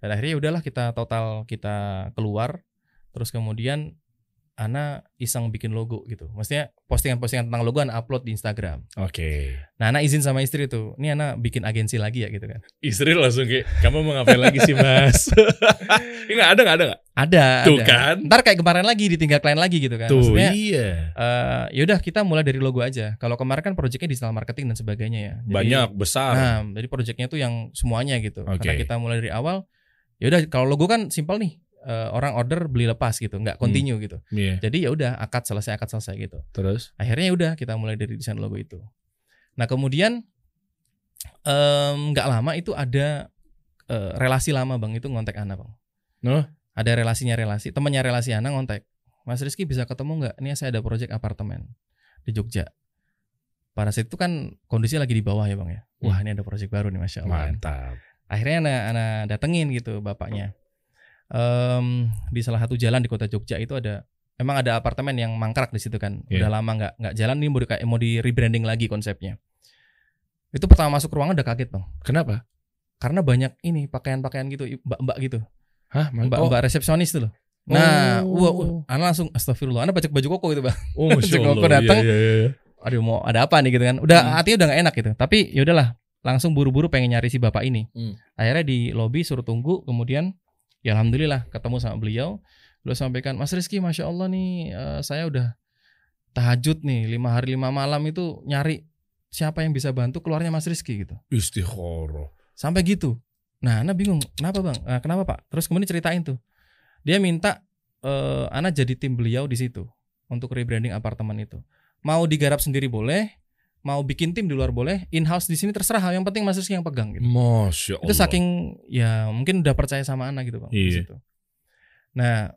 A: Dan akhirnya ya udahlah kita total kita keluar, terus kemudian Ana iseng bikin logo gitu. Maksudnya postingan-postingan tentang logo Ana upload di Instagram.
C: Oke.
A: Nah Ana izin sama istri tuh, ini Ana bikin agensi lagi ya gitu kan.
C: Istri langsung kayak kamu mau ngapain lagi sih mas? *laughs* Ini nggak ada nggak ada nggak?
A: Ada.
C: Tuh
A: ada.
C: kan.
A: Ntar kayak kemarin lagi ditinggal klien lagi gitu kan.
C: Tuh
A: Maksudnya
C: iya.
A: eh yaudah kita mulai dari logo aja. Kalau kemarin kan proyeknya digital marketing dan sebagainya ya. Jadi-
C: Banyak besar.
A: Nah, jadi proyeknya tuh yang semuanya gitu.
C: Oke.
A: Karena kita mulai dari awal, ya udah kalau logo kan simpel nih. eh, orang order beli lepas gitu, nggak continue gitu.
C: Iya.
A: Jadi ya udah akad selesai akad selesai gitu.
C: Terus?
A: Akhirnya ya udah kita mulai dari desain logo itu. Nah kemudian em, nggak lama itu ada eh, relasi lama bang itu ngontek Ana bang.
C: Oh.
A: Ada relasinya relasi, temannya relasi Ana ngontek. Mas Rizky bisa ketemu nggak? Ini saya ada proyek apartemen di Jogja. Pada saat itu kan kondisi lagi di bawah ya bang ya. Wah ini ada proyek baru nih masya Allah. kan. Akhirnya anak anak datengin gitu bapaknya Em, di salah satu jalan di kota Jogja itu ada emang ada apartemen yang mangkrak di situ kan
C: Iya.
A: udah lama nggak nggak jalan nih mau di, kayak mau di rebranding lagi konsepnya itu pertama masuk ruangan udah kaget bang
C: Kenapa?
A: karena banyak ini pakaian-pakaian gitu mbak-mbak gitu
C: Hah?
A: Mbak-mbak resepsionis tuh loh nah
C: Oh.
A: wah, wah anak langsung astagfirullah anak baca baju koko gitu bang
C: Oh, *laughs* masya
A: Cek
C: Allah.
A: aku datang.
C: Iya, iya, iya.
A: aduh mau ada apa nih gitu kan udah
C: Hmm.
A: hatinya udah gak enak gitu tapi ya udahlah langsung buru-buru pengen nyari si bapak ini.
C: Hmm.
A: akhirnya di lobby suruh tunggu kemudian ya alhamdulillah ketemu sama beliau. Beliau sampaikan Mas Rizky masya Allah nih eh, saya udah tahajud nih lima hari lima malam itu nyari siapa yang bisa bantu keluarnya Mas Rizky gitu.
C: Istikharah.
A: sampai gitu. Nah Ana bingung kenapa bang? Eh, kenapa pak? Terus kemudian ceritain tuh. Dia minta eh, Ana jadi tim beliau di situ untuk rebranding apartemen itu. Mau digarap sendiri boleh mau bikin tim di luar boleh, in house di sini terserah. Yang penting Mas Rizky yang pegang gitu.
C: Masya Allah.
A: Itu saking ya mungkin udah percaya sama Ana gitu bang.
C: Iya.
A: situ. Nah,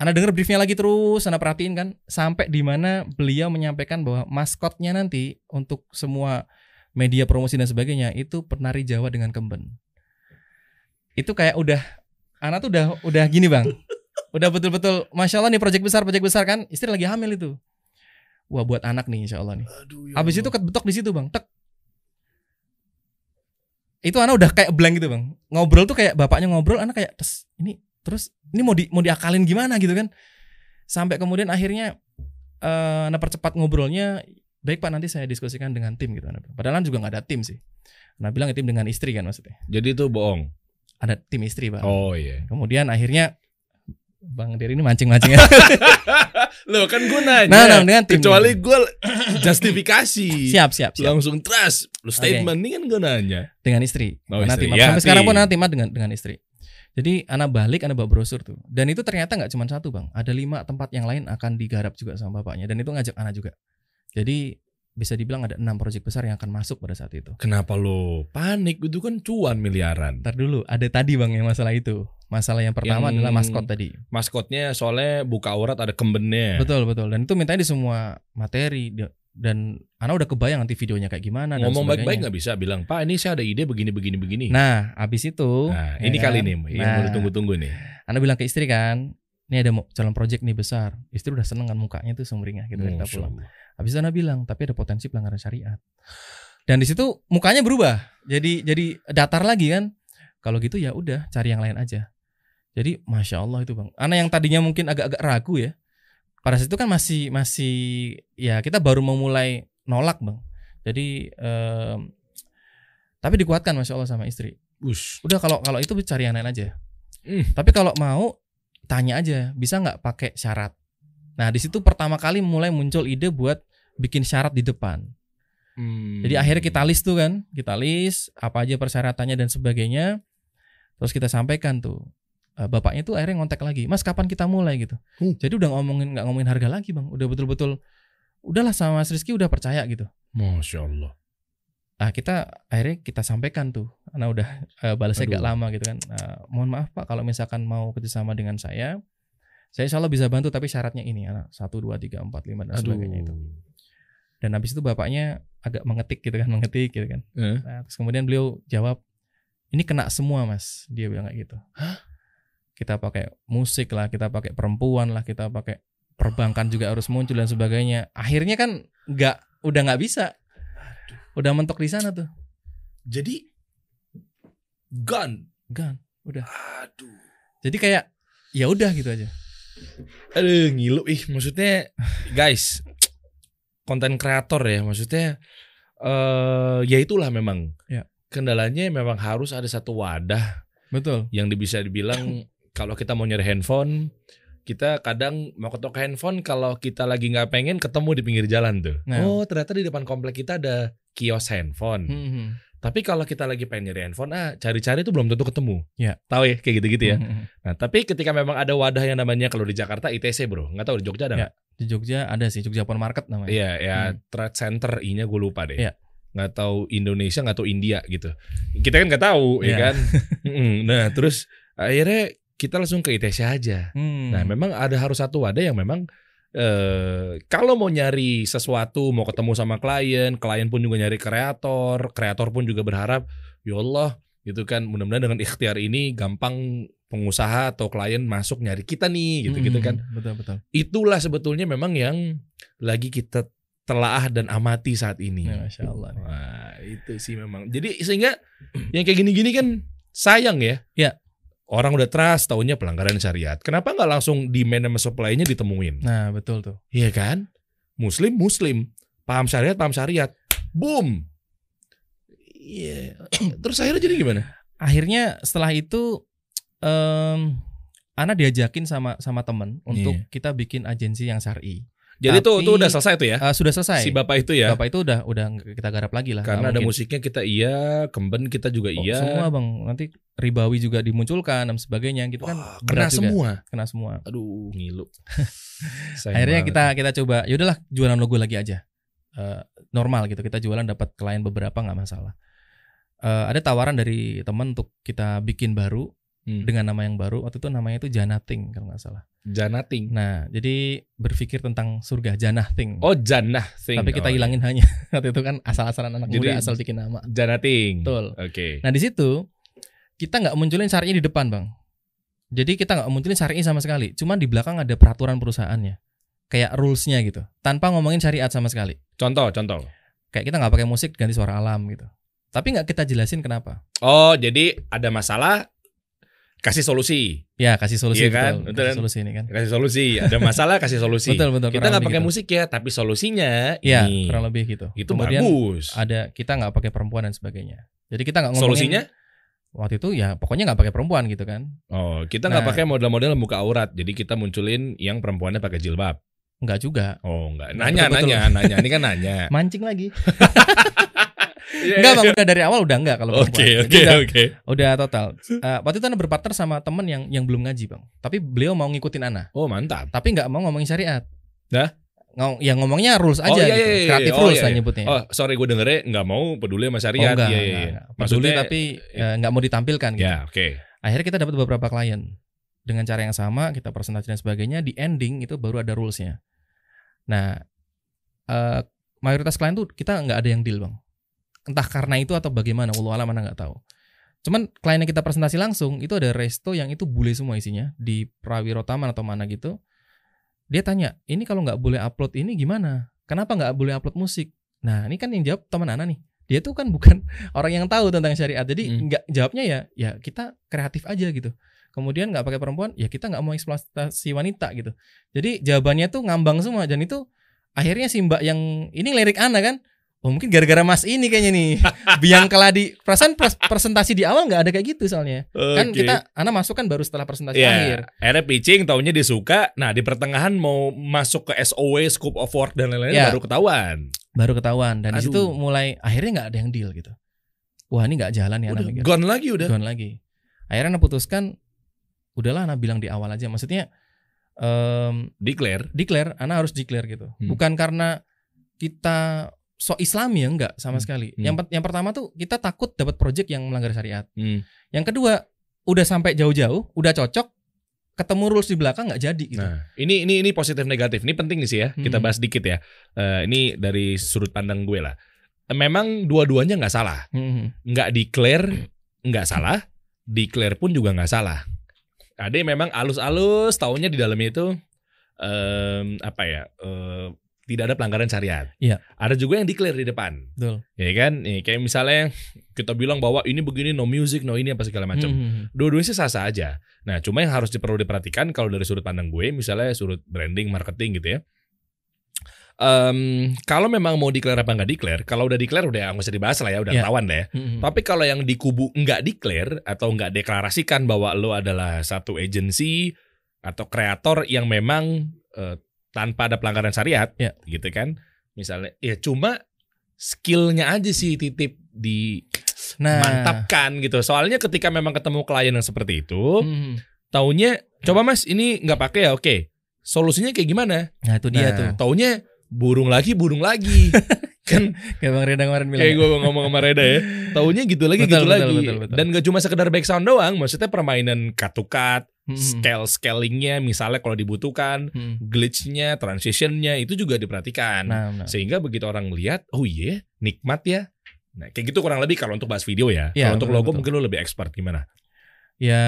A: Ana denger briefnya lagi terus, Ana perhatiin kan sampai di mana beliau menyampaikan bahwa maskotnya nanti untuk semua media promosi dan sebagainya itu penari Jawa dengan kemben. Itu kayak udah Ana tuh udah udah gini bang, *laughs* udah betul-betul, masya Allah nih proyek besar, proyek besar kan, istri lagi hamil itu. Wah buat anak nih insya Allah nih.
C: Aduh, ya
A: Habis itu
C: Allah.
A: kebetok di situ bang, tek. Itu anak udah kayak blank gitu bang. Ngobrol tuh kayak bapaknya ngobrol, anak kayak terus ini terus ini mau di mau diakalin gimana gitu kan? Sampai kemudian akhirnya eh anak percepat ngobrolnya. Baik pak nanti saya diskusikan dengan tim gitu. Anak. Padahal kan juga nggak ada tim sih. Anak bilang tim dengan istri kan maksudnya.
C: Jadi itu bohong.
A: Ada tim istri pak.
C: Oh iya.
A: Kemudian akhirnya Bang Dery ini mancing-mancing ya. *laughs*
C: Loh kan gue nanya.
A: nah, nah, dengan tim.
C: Kecuali gue justifikasi.
A: siap siap siap.
C: Langsung trust. Lu statement ini kan gue nanya.
A: dengan istri.
C: Oh, istri.
A: tim.
C: Ya,
A: Sampai sekarang pun
C: tim.
A: anak timah dengan dengan istri. Jadi anak balik, anak bawa brosur tuh. Dan itu ternyata nggak cuma satu bang. Ada lima tempat yang lain akan digarap juga sama bapaknya. Dan itu ngajak anak juga. Jadi bisa dibilang ada enam proyek besar yang akan masuk pada saat itu.
C: Kenapa lo panik? Itu kan cuan miliaran.
A: Ntar dulu, ada tadi bang yang masalah itu. Masalah yang pertama
C: Yang-
A: adalah maskot tadi.
C: Maskotnya soalnya buka aurat ada kembennya.
A: Betul betul. Dan itu mintanya di semua materi. Dan anak udah kebayang nanti videonya kayak gimana. dan
C: Ngomong baik-baik nggak bisa bilang, Pak ini saya ada ide begini begini begini.
A: Nah, abis itu.
C: Nah,
A: ya
C: ini
A: kan?
C: kali nih yang mau
A: Nah,
C: ditunggu-tunggu nih.
A: Anda bilang ke istri kan, ini ada mau calon project nih besar. Istri udah seneng kan mukanya tuh sumringah gitu kita pulang. Habis Anda bilang, tapi ada potensi pelanggaran syariat. Dan di situ mukanya berubah. Jadi jadi datar lagi kan. Kalau gitu ya udah cari yang lain aja. Jadi masya Allah itu bang. Anak yang tadinya mungkin agak-agak ragu ya. Pada saat itu kan masih masih ya kita baru memulai nolak bang. Jadi em, tapi dikuatkan masya Allah sama istri.
C: Ush.
A: Udah kalau kalau itu cari yang lain aja.
C: Hmm.
A: Tapi kalau mau tanya aja, bisa nggak pakai syarat. Nah di situ pertama kali mulai muncul ide buat bikin syarat di depan.
C: Hmm.
A: Jadi akhirnya kita list tuh kan, kita list apa aja persyaratannya dan sebagainya. Terus kita sampaikan tuh. Eh, Bapaknya tuh akhirnya ngontek lagi, Mas kapan kita mulai gitu.
C: Hmm.
A: Jadi udah ngomongin nggak ngomongin harga lagi bang, udah betul-betul udahlah sama Mas Rizky udah percaya gitu.
C: Masya Allah.
A: Nah kita akhirnya kita sampaikan tuh, karena udah eh, balasnya
C: Aduh.
A: gak lama gitu kan. Nah, mohon maaf pak kalau misalkan mau kerjasama dengan saya, saya insya Allah bisa bantu tapi syaratnya ini, anak satu dua tiga empat lima dan
C: Aduh.
A: sebagainya itu. Dan habis itu bapaknya agak mengetik gitu kan, *laughs* mengetik gitu kan.
C: Eh?
A: Nah, terus kemudian beliau jawab, ini kena semua mas, dia bilang kayak gitu. Kita pakai musik lah, kita pakai perempuan lah, kita pakai perbankan juga harus muncul dan sebagainya. Akhirnya kan nggak, udah nggak bisa, udah mentok di sana tuh.
C: Jadi gun.
A: Gan,
C: Aduh.
A: Jadi kayak ya udah gitu aja.
C: Aduh ngilu ih maksudnya guys konten kreator ya maksudnya eh ya itulah memang
A: Ya.
C: kendalanya memang harus ada satu wadah
A: Betul.
C: yang bisa dibilang kalau kita mau nyari handphone kita kadang mau ketok handphone kalau kita lagi nggak pengen ketemu di pinggir jalan tuh
A: Nah.
C: oh ternyata di depan komplek kita ada kios handphone
A: Hmm,
C: tapi kalau kita lagi pengen nyari handphone ah cari-cari tuh belum tentu ketemu
A: Ya.
C: tahu ya kayak gitu-gitu ya
A: Hmm,
C: nah tapi ketika memang ada wadah yang namanya kalau di Jakarta ITC bro nggak tahu di Jogja ada nggak?
A: Di Jogja ada sih Jogja Pon Market namanya.
C: Iya, ya
A: Hmm.
C: Trade Center I-nya gue lupa deh.
A: Iya.
C: Nggak tahu Indonesia, nggak tahu India gitu. Kita kan nggak tahu, ya
A: Iya.
C: kan. *laughs* Nah, terus akhirnya kita langsung ke ITC aja.
A: Hmm.
C: Nah, memang ada harus satu wadah yang memang eh kalau mau nyari sesuatu, mau ketemu sama klien, klien pun juga nyari kreator, kreator pun juga berharap, ya Allah, gitu kan. Mudah-mudahan dengan ikhtiar ini gampang pengusaha atau klien masuk nyari kita nih, gitu-gitu
A: Hmm,
C: kan
A: Betul betul.
C: itulah sebetulnya memang yang lagi kita telaah dan amati saat ini.
A: Ya, Masya Allah.
C: Wah, itu sih memang. Jadi sehingga yang kayak gini-gini kan sayang ya.
A: Ya.
C: Orang udah trust, taunya pelanggaran syariat. Kenapa nggak langsung demand sama supply-nya ditemuin?
A: Nah betul tuh.
C: Iya kan? Muslim, muslim. Paham syariat, paham syariat. Boom. Iya. *clears throat* Terus akhirnya jadi gimana?
A: Akhirnya setelah itu, em Ana diajakin sama sama temen untuk
C: Iya.
A: kita bikin agensi yang syari.
C: Jadi tuh
A: Tapi-
C: tuh udah selesai tuh ya?
A: Eh, sudah selesai.
C: Si bapak itu ya?
A: Bapak itu udah udah kita garap lagi lah.
C: Karena ada
A: mungkin.
C: musiknya kita iya, kemben kita juga
A: Oh,
C: iya.
A: Semua bang. Nanti ribawi juga dimunculkan dan sebagainya gitu kan.
C: Wah,
A: berat
C: kena
A: juga.
C: semua.
A: Kena semua.
C: Aduh, ngilu. *laughs*
A: Akhirnya
C: banget.
A: kita kita coba. Yaudahlah jualan logo lagi aja. eh, normal gitu. Kita jualan dapat klien beberapa nggak masalah. Eh, ada tawaran dari teman untuk kita bikin baru
C: Hmm.
A: dengan nama yang baru. Waktu itu namanya itu Janating kalau nggak salah.
C: Janating.
A: Nah, jadi berpikir tentang surga Janating.
C: Oh, Janah Thing.
A: Tapi kita
C: Oh,
A: hilangin hanya *laughs* waktu itu kan asal-asalan anak
C: Jadi-
A: muda asal bikin nama.
C: Janating.
A: Betul.
C: Oke.
A: Nah di situ kita nggak munculin syari'i di depan bang. Jadi kita nggak munculin syari'i sama sekali. Cuman di belakang ada peraturan perusahaannya, kayak rulesnya gitu, tanpa ngomongin syariat sama sekali.
C: Contoh, contoh.
A: Kayak kita nggak pakai musik ganti suara alam gitu. Tapi nggak kita jelasin kenapa.
C: Oh, jadi ada masalah kasih solusi.
A: Ya kasih solusi
C: Iya kan?
A: betul.
C: Betul
A: Kasih solusi ini kan.
C: Kasih solusi. Ada masalah kasih solusi. *laughs*
A: Betul betul.
C: Kita nggak pakai
A: gitu.
C: musik ya, tapi solusinya
A: Iya
C: ini.
A: kurang lebih gitu.
C: Itu
A: Kemudian
C: bagus.
A: ada kita nggak pakai perempuan dan sebagainya. Jadi kita nggak ngomongin
C: Solusinya?
A: waktu itu ya pokoknya nggak pakai perempuan gitu kan.
C: Oh, kita nggak
A: Nah.
C: pakai model-model buka aurat. Jadi kita munculin yang perempuannya pakai jilbab.
A: Nggak juga.
C: Oh, enggak. Nanya,
A: betul-betul.
C: nanya, nanya. Ini kan nanya. *laughs*
A: Mancing lagi. *laughs*
C: Iya,
A: Enggak
C: iya.
A: bang, udah dari awal udah enggak kalau
C: Oke, oke, oke.
A: udah total. Eh, waktu itu Ana berpartner sama temen yang yang belum ngaji bang. Tapi beliau mau ngikutin Ana.
C: Oh, mantap.
A: Tapi nggak mau ngomongin syariat.
C: Dah?
A: Ngom yang ngomongnya rules aja
C: Oh, iya,
A: gitu.
C: iya, iya,
A: Kreatif
C: oh,
A: rules
C: iya,
A: lah
C: iya.
A: nyebutnya.
C: Oh, sorry gue dengernya nggak mau peduli sama
A: Oh,
C: syariat.
A: enggak,
C: Iya,
A: enggak,
C: iya, iya.
A: enggak. Peduli tapi eh, nggak mau ditampilkan gitu.
C: ya, oke.
A: Akhirnya kita dapat beberapa klien dengan cara yang sama, kita presentasi dan sebagainya. Di ending itu baru ada rulesnya. Nah, eh, mayoritas klien tuh kita nggak ada yang deal bang. Entah karena itu atau bagaimana, Allah alam mana nggak tahu. Cuman klien yang kita presentasi langsung itu ada resto yang itu bule semua isinya di Prawiro Taman atau mana gitu. Dia tanya, ini kalau nggak boleh upload ini gimana? Kenapa nggak boleh upload musik? Nah ini kan yang jawab teman Ana nih. Dia tuh kan bukan *laughs* orang yang tahu tentang syariat. Jadi
C: Hmm.
A: nggak jawabnya ya, ya kita kreatif aja gitu. Kemudian nggak pakai perempuan, ya kita nggak mau eksploitasi wanita gitu. Jadi jawabannya tuh ngambang semua dan itu akhirnya si mbak yang ini lirik Ana kan. Oh mungkin gara-gara mas ini kayaknya nih *laughs* Biang keladi Perasaan pres- presentasi di awal nggak ada kayak gitu soalnya Kan
C: Oke.
A: kita Ana masuk kan baru setelah presentasi
C: Iya,
A: akhir
C: akhirnya pitching, taunya dia suka. Nah, di pertengahan mau masuk ke SOW, scope of work dan lain-lain
A: Iya.
C: baru ketahuan.
A: Baru ketahuan Dan di situ
C: Aduh.
A: mulai Akhirnya nggak ada yang deal gitu Wah ini nggak jalan ya Ana
C: Udah,
A: mikir
C: gone lagi udah.
A: Gone lagi Akhirnya Ana putuskan Udahlah Ana bilang di awal aja Maksudnya em,
C: Declare.
A: Declare Ana harus declare gitu
C: Hmm.
A: Bukan karena Kita So Islami ya enggak sama
C: Hmm.
A: sekali
C: Hmm.
A: Yang yang pertama tuh Kita takut dapat project yang melanggar syariat
C: Hmm.
A: Yang kedua Udah sampai jauh-jauh Udah cocok Ketemu rules di belakang nggak jadi gitu
C: Nah, ini ini ini positif negatif. Ini penting nih sih ya. Kita
A: Hmm.
C: bahas dikit ya. Eh, ini dari sudut pandang gue lah. Memang dua-duanya nggak salah.
A: Hmm.
C: Nggak declare nggak salah. Declare pun juga nggak salah. Ada yang memang alus-alus, taunya di dalamnya itu em, apa ya? eh, tidak ada pelanggaran syariat.
A: Iya.
C: Ada juga yang declare di depan.
A: Betul
C: Ya kan? Nih, kayak misalnya kita bilang bahwa ini begini no music, no ini apa segala macam.
A: Hmm.
C: Dua-duanya sih sah-sah aja. Nah, cuma yang harus perlu diperhatikan kalau dari sudut pandang gue, misalnya sudut branding, marketing gitu ya. Em, kalau memang mau declare apa nggak declare, kalau udah declare udah nggak usah dibahas lah ya, udah
A: Iya.
C: ketahuan deh.
A: Hmm.
C: Tapi kalau yang di kubu nggak declare atau nggak deklarasikan bahwa lo adalah satu agensi atau kreator yang memang eh, tanpa ada pelanggaran syariat,
A: Iya.
C: gitu kan? Misalnya, ya cuma skillnya aja sih titip di
A: Nah
C: mantapkan gitu. Soalnya ketika memang ketemu klien yang seperti itu,
A: Hmm.
C: taunya coba Mas ini nggak pakai ya, oke. Solusinya kayak gimana?
A: Nah itu dia
C: Nah,
A: tuh
C: Taunya burung lagi, burung lagi. *laughs* kan
A: Kayak Bang Reda kemarin bilang
C: kayak gue ngomong sama Reda ya. *laughs* Taunya gitu lagi,
A: Betul,
C: gitu
A: betul,
C: lagi.
A: betul, betul.
C: Dan gak cuma sekedar back sound doang, maksudnya permainan cut,
A: Hmm.
C: scale scalingnya, misalnya kalau dibutuhkan,
A: Hmm.
C: glitchnya, transitionnya itu juga diperhatikan.
A: Nah, nah.
C: Sehingga begitu orang melihat, oh iya, nikmat ya. Nah, kayak gitu kurang lebih kalau untuk bahas video ya.
A: Iya,
C: kalau untuk logo
A: betul.
C: mungkin lo lebih expert gimana?
A: Ya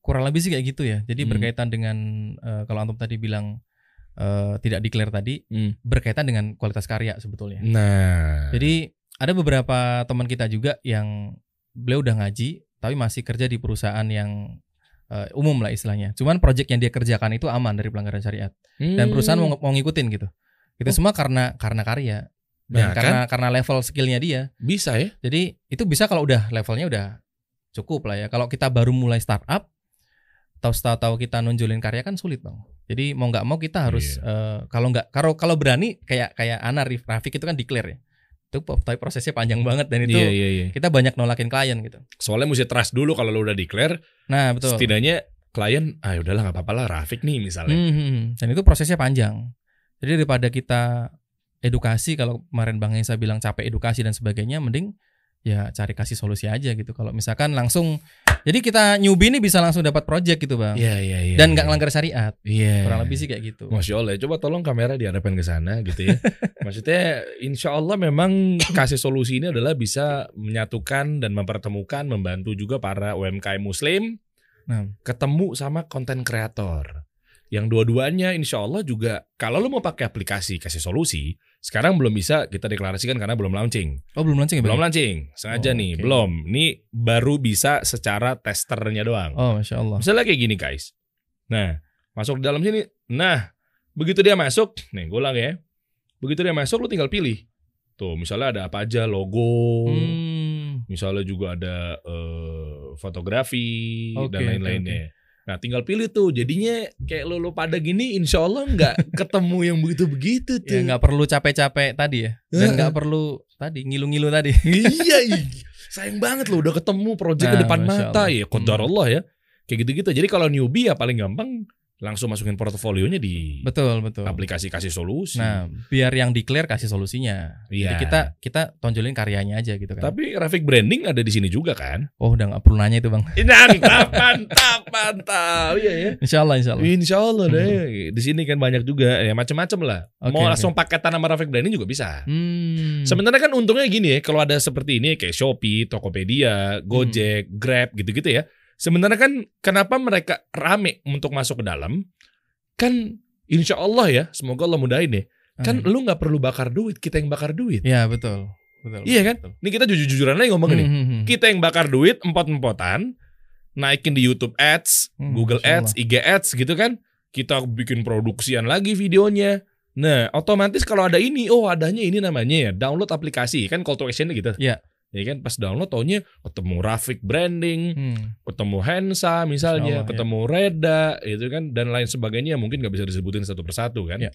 A: kurang lebih sih kayak gitu ya. Jadi
C: Hmm.
A: berkaitan dengan eh, kalau antum tadi bilang eh, tidak declare tadi
C: Hmm.
A: berkaitan dengan kualitas karya sebetulnya.
C: Nah,
A: Jadi ada beberapa teman kita juga yang beliau udah ngaji tapi masih kerja di perusahaan yang eh, umum lah istilahnya. Cuman project yang dia kerjakan itu aman dari pelanggaran syariat dan
C: Hmm.
A: perusahaan mau, mau ngikutin gitu. Itu
C: Oh.
A: semua karena karena karya dan
C: Nah,
A: karena karena level skillnya dia.
C: bisa ya?
A: Jadi itu bisa kalau udah levelnya udah cukup lah ya. Kalau kita baru mulai startup, tahu tahu kita nunjulin karya kan sulit bang. Jadi mau nggak mau kita harus eh, kalau nggak kalau kalau berani kayak kayak Ana Rafik itu kan declare ya. Itu tapi prosesnya panjang banget dan itu
C: Iya iya iya.
A: kita banyak nolakin klien gitu.
C: Soalnya mesti trust dulu kalau lo udah declare.
A: Nah betul.
C: Setidaknya klien, ah udahlah nggak apa-apa lah Rafik nih misalnya.
A: Hmm, hmm. Dan itu prosesnya panjang. Jadi daripada kita edukasi kalau kemarin Bang Esa bilang capek edukasi dan sebagainya mending ya cari kasih solusi aja gitu. Kalau misalkan langsung jadi kita newbie ini bisa langsung dapat project gitu, Bang.
C: Iya iya iya.
A: Dan nggak
C: iya.
A: ngelanggar syariat.
C: Iya.
A: Kurang lebih sih kayak gitu.
C: Masya Allah, coba tolong kamera diarahkan ke sana gitu ya. *laughs* Maksudnya, insya Allah memang kasih solusi ini adalah bisa menyatukan dan mempertemukan, membantu juga para UMKM Muslim
A: Nah,
C: ketemu sama konten kreator. Yang dua-duanya insya Allah juga kalau lu mau pakai aplikasi kasih solusi, sekarang belum bisa kita deklarasikan karena belum launching.
A: oh belum launching ya?
C: Belum launching, sengaja
A: Oh,
C: nih,
A: oke.
C: belum. Ini baru bisa secara testernya doang.
A: Oh, Masya Allah.
C: Misalnya kayak gini guys. Nah, masuk di dalam sini. Nah, begitu dia masuk, nih gue ulang ya. Begitu dia masuk, lu tinggal pilih. Tuh, misalnya ada apa aja, logo.
A: Hmm.
C: Misalnya juga ada eh, fotografi
A: Oke,
C: dan lain-lainnya. Nah, tinggal pilih tuh. Jadinya kayak lo, lo pada gini, insya Allah nggak *laughs* ketemu yang begitu-begitu tuh.
A: Ya nggak perlu capek-capek tadi ya. Dan nggak perlu tadi ngilu-ngilu tadi.
C: iya, iya. sayang banget loh udah ketemu project ke
A: Nah,
C: depan
A: Masya
C: mata
A: Allah.
C: ya kodar
A: Hmm.
C: Allah ya kayak gitu-gitu jadi kalau newbie ya paling gampang langsung masukin portofolionya di
A: Betul, betul.
C: aplikasi kasih solusi
A: Nah, biar yang declare kasih solusinya.
C: Iya.
A: Jadi kita kita tonjolin karyanya aja gitu kan.
C: tapi graphic branding ada di sini juga kan
A: oh, udah nggak perlu nanya itu, Bang. *laughs*
C: mantap mantap mantap iya ya
A: Insya Allah, insya Allah.
C: Insya Allah deh di sini kan banyak juga ya macam-macam lah
A: Oke,
C: mau
A: oke.
C: langsung paketan sama graphic branding juga bisa
A: Hmm.
C: Sebenarnya kan untungnya gini ya, kalau ada seperti ini kayak Shopee, Tokopedia, Gojek,
A: Hmm.
C: Grab gitu-gitu ya. Sebenarnya kan kenapa mereka rame untuk masuk ke dalam? Kan insya Allah ya, semoga Allah mudahin ya. Kan
A: Hmm.
C: lu nggak perlu bakar duit, kita yang bakar duit.
A: Ya, betul. Betul.
C: Iya kan?
A: betul.
C: Ini kita jujur-jujuran aja ngomong nih.
A: Hmm, hmm, hmm.
C: Kita yang bakar duit, empot-empotan, naikin di YouTube Ads,
A: Hmm,
C: Google Ads, IG Ads gitu kan. Kita bikin produksian lagi videonya. Nah, otomatis kalau ada ini, oh adanya ini namanya ya, download aplikasi. Kan call to action gitu.
A: Iya.
C: Ya kan pas download taunya ketemu graphic branding,
A: Hmm.
C: ketemu Hensa misalnya,
A: Allah,
C: ketemu Reda, itu kan dan lain sebagainya mungkin nggak bisa disebutin satu persatu kan.
A: Iya.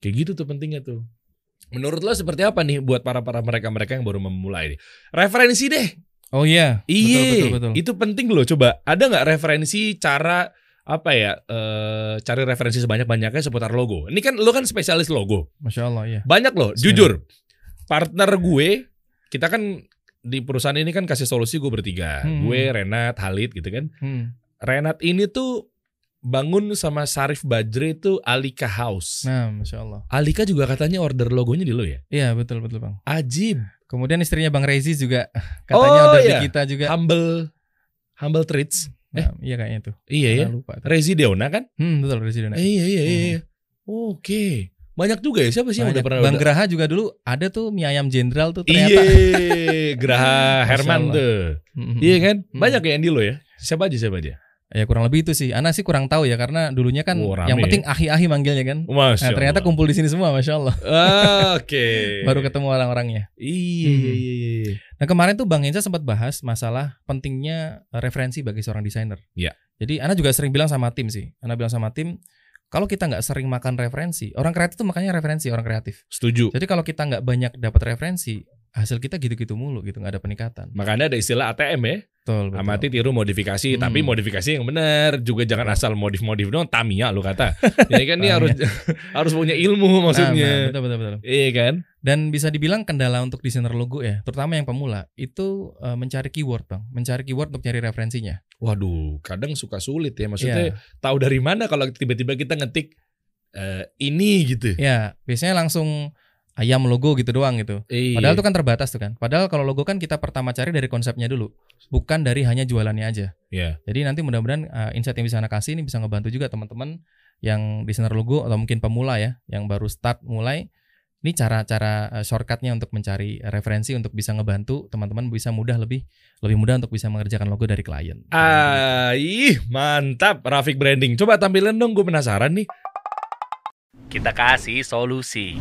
C: Kayak gitu tuh pentingnya tuh. Menurut lo seperti apa nih buat para para mereka mereka yang baru memulai nih? Referensi deh.
A: Oh iya.
C: Iya,
A: Betul, betul, betul.
C: itu penting loh. Coba ada nggak referensi cara apa ya? eh cari referensi sebanyak banyaknya seputar logo. Ini kan lo kan spesialis logo.
A: Masya Allah, ya.
C: Banyak loh.
A: Siap.
C: Jujur, partner gue, kita kan di perusahaan ini kan kasih solusi gue bertiga.
A: Hmm.
C: Gue, Renat, Halid gitu kan.
A: Hmm.
C: Renat ini tuh bangun sama Sarif Bajre itu Alika House.
A: Nah, Masya Allah.
C: Alika juga katanya order logonya di lo ya?
A: Iya, betul, betul, Bang.
C: Ajib.
A: Kemudian istrinya Bang Rezi juga *laughs* katanya
C: Oh,
A: udah
C: iya.
A: di kita juga.
C: Humble Humble Treats.
A: Nah, iya kayaknya tuh.
C: Iya ya.
A: Lupa. tuh.
C: Rezi Deona kan?
A: Hmm, betul Rezi Dona.
C: Eh, iya iya iya.
A: Hmm.
C: iya. Oke. Banyak juga ya siapa sih yang udah
A: Banyak.
C: pernah
A: Bang
C: udah-
A: Graha juga dulu ada tuh mie ayam jenderal tuh
C: Iya,
A: ternyata. *laughs*
C: Graha
A: Masya
C: Herman tuh. Iya kan? Banyak ya yang di lo ya. Siapa aja siapa aja?
A: Ya kurang lebih itu sih. Ana sih kurang tahu ya karena dulunya kan
C: Oh,
A: yang penting ahi-ahi manggilnya kan.
C: Masya
A: Nah, ternyata
C: Allah.
A: kumpul di sini semua, masya Allah.
C: Ah, Oke. *laughs*
A: Baru ketemu orang-orangnya.
C: Iya
A: Hmm.
C: iya iya iya.
A: Nah kemarin tuh Bang Enza sempat bahas masalah pentingnya referensi bagi seorang desainer.
C: Iya.
A: Jadi Ana juga sering bilang sama tim sih. Ana bilang sama tim, kalau kita nggak sering makan referensi, orang kreatif tuh makanya referensi orang kreatif.
C: Setuju.
A: Jadi kalau kita nggak banyak dapat referensi, hasil kita gitu-gitu mulu gitu, nggak ada peningkatan.
C: Makanya ada istilah ATM ya.
A: Betul, betul.
C: Amati tiru modifikasi,
A: Hmm.
C: tapi modifikasi yang benar. Juga jangan asal modif-modif dong, Tamiya lu kata. *laughs* Jadi kan ini
A: Tamiya.
C: harus *laughs* harus punya ilmu maksudnya.
A: nah, betul, betul, betul.
C: Iya kan?
A: Dan bisa dibilang kendala untuk desainer logo ya, terutama yang pemula, itu eh, mencari keyword bang, mencari keyword untuk cari referensinya.
C: Waduh, kadang suka sulit ya. Maksudnya
A: Iya.
C: tahu dari mana kalau tiba-tiba kita ngetik eh, ini gitu.
A: Ya, biasanya langsung ayam logo gitu doang gitu.
C: Iya.
A: Padahal itu kan terbatas tuh kan. Padahal kalau logo kan kita pertama cari dari konsepnya dulu, bukan dari hanya jualannya aja.
C: Iya.
A: Jadi nanti mudah-mudahan uh, insight yang bisa Anda kasih ini bisa ngebantu juga teman-teman yang desainer logo atau mungkin pemula ya, yang baru start mulai. Ini cara-cara uh, shortcutnya untuk mencari referensi untuk bisa ngebantu teman-teman bisa mudah lebih lebih mudah untuk bisa mengerjakan logo dari klien.
C: Ah, ih, mantap Rafik branding. Coba tampilin dong, gue penasaran nih.
B: Kita kasih solusi.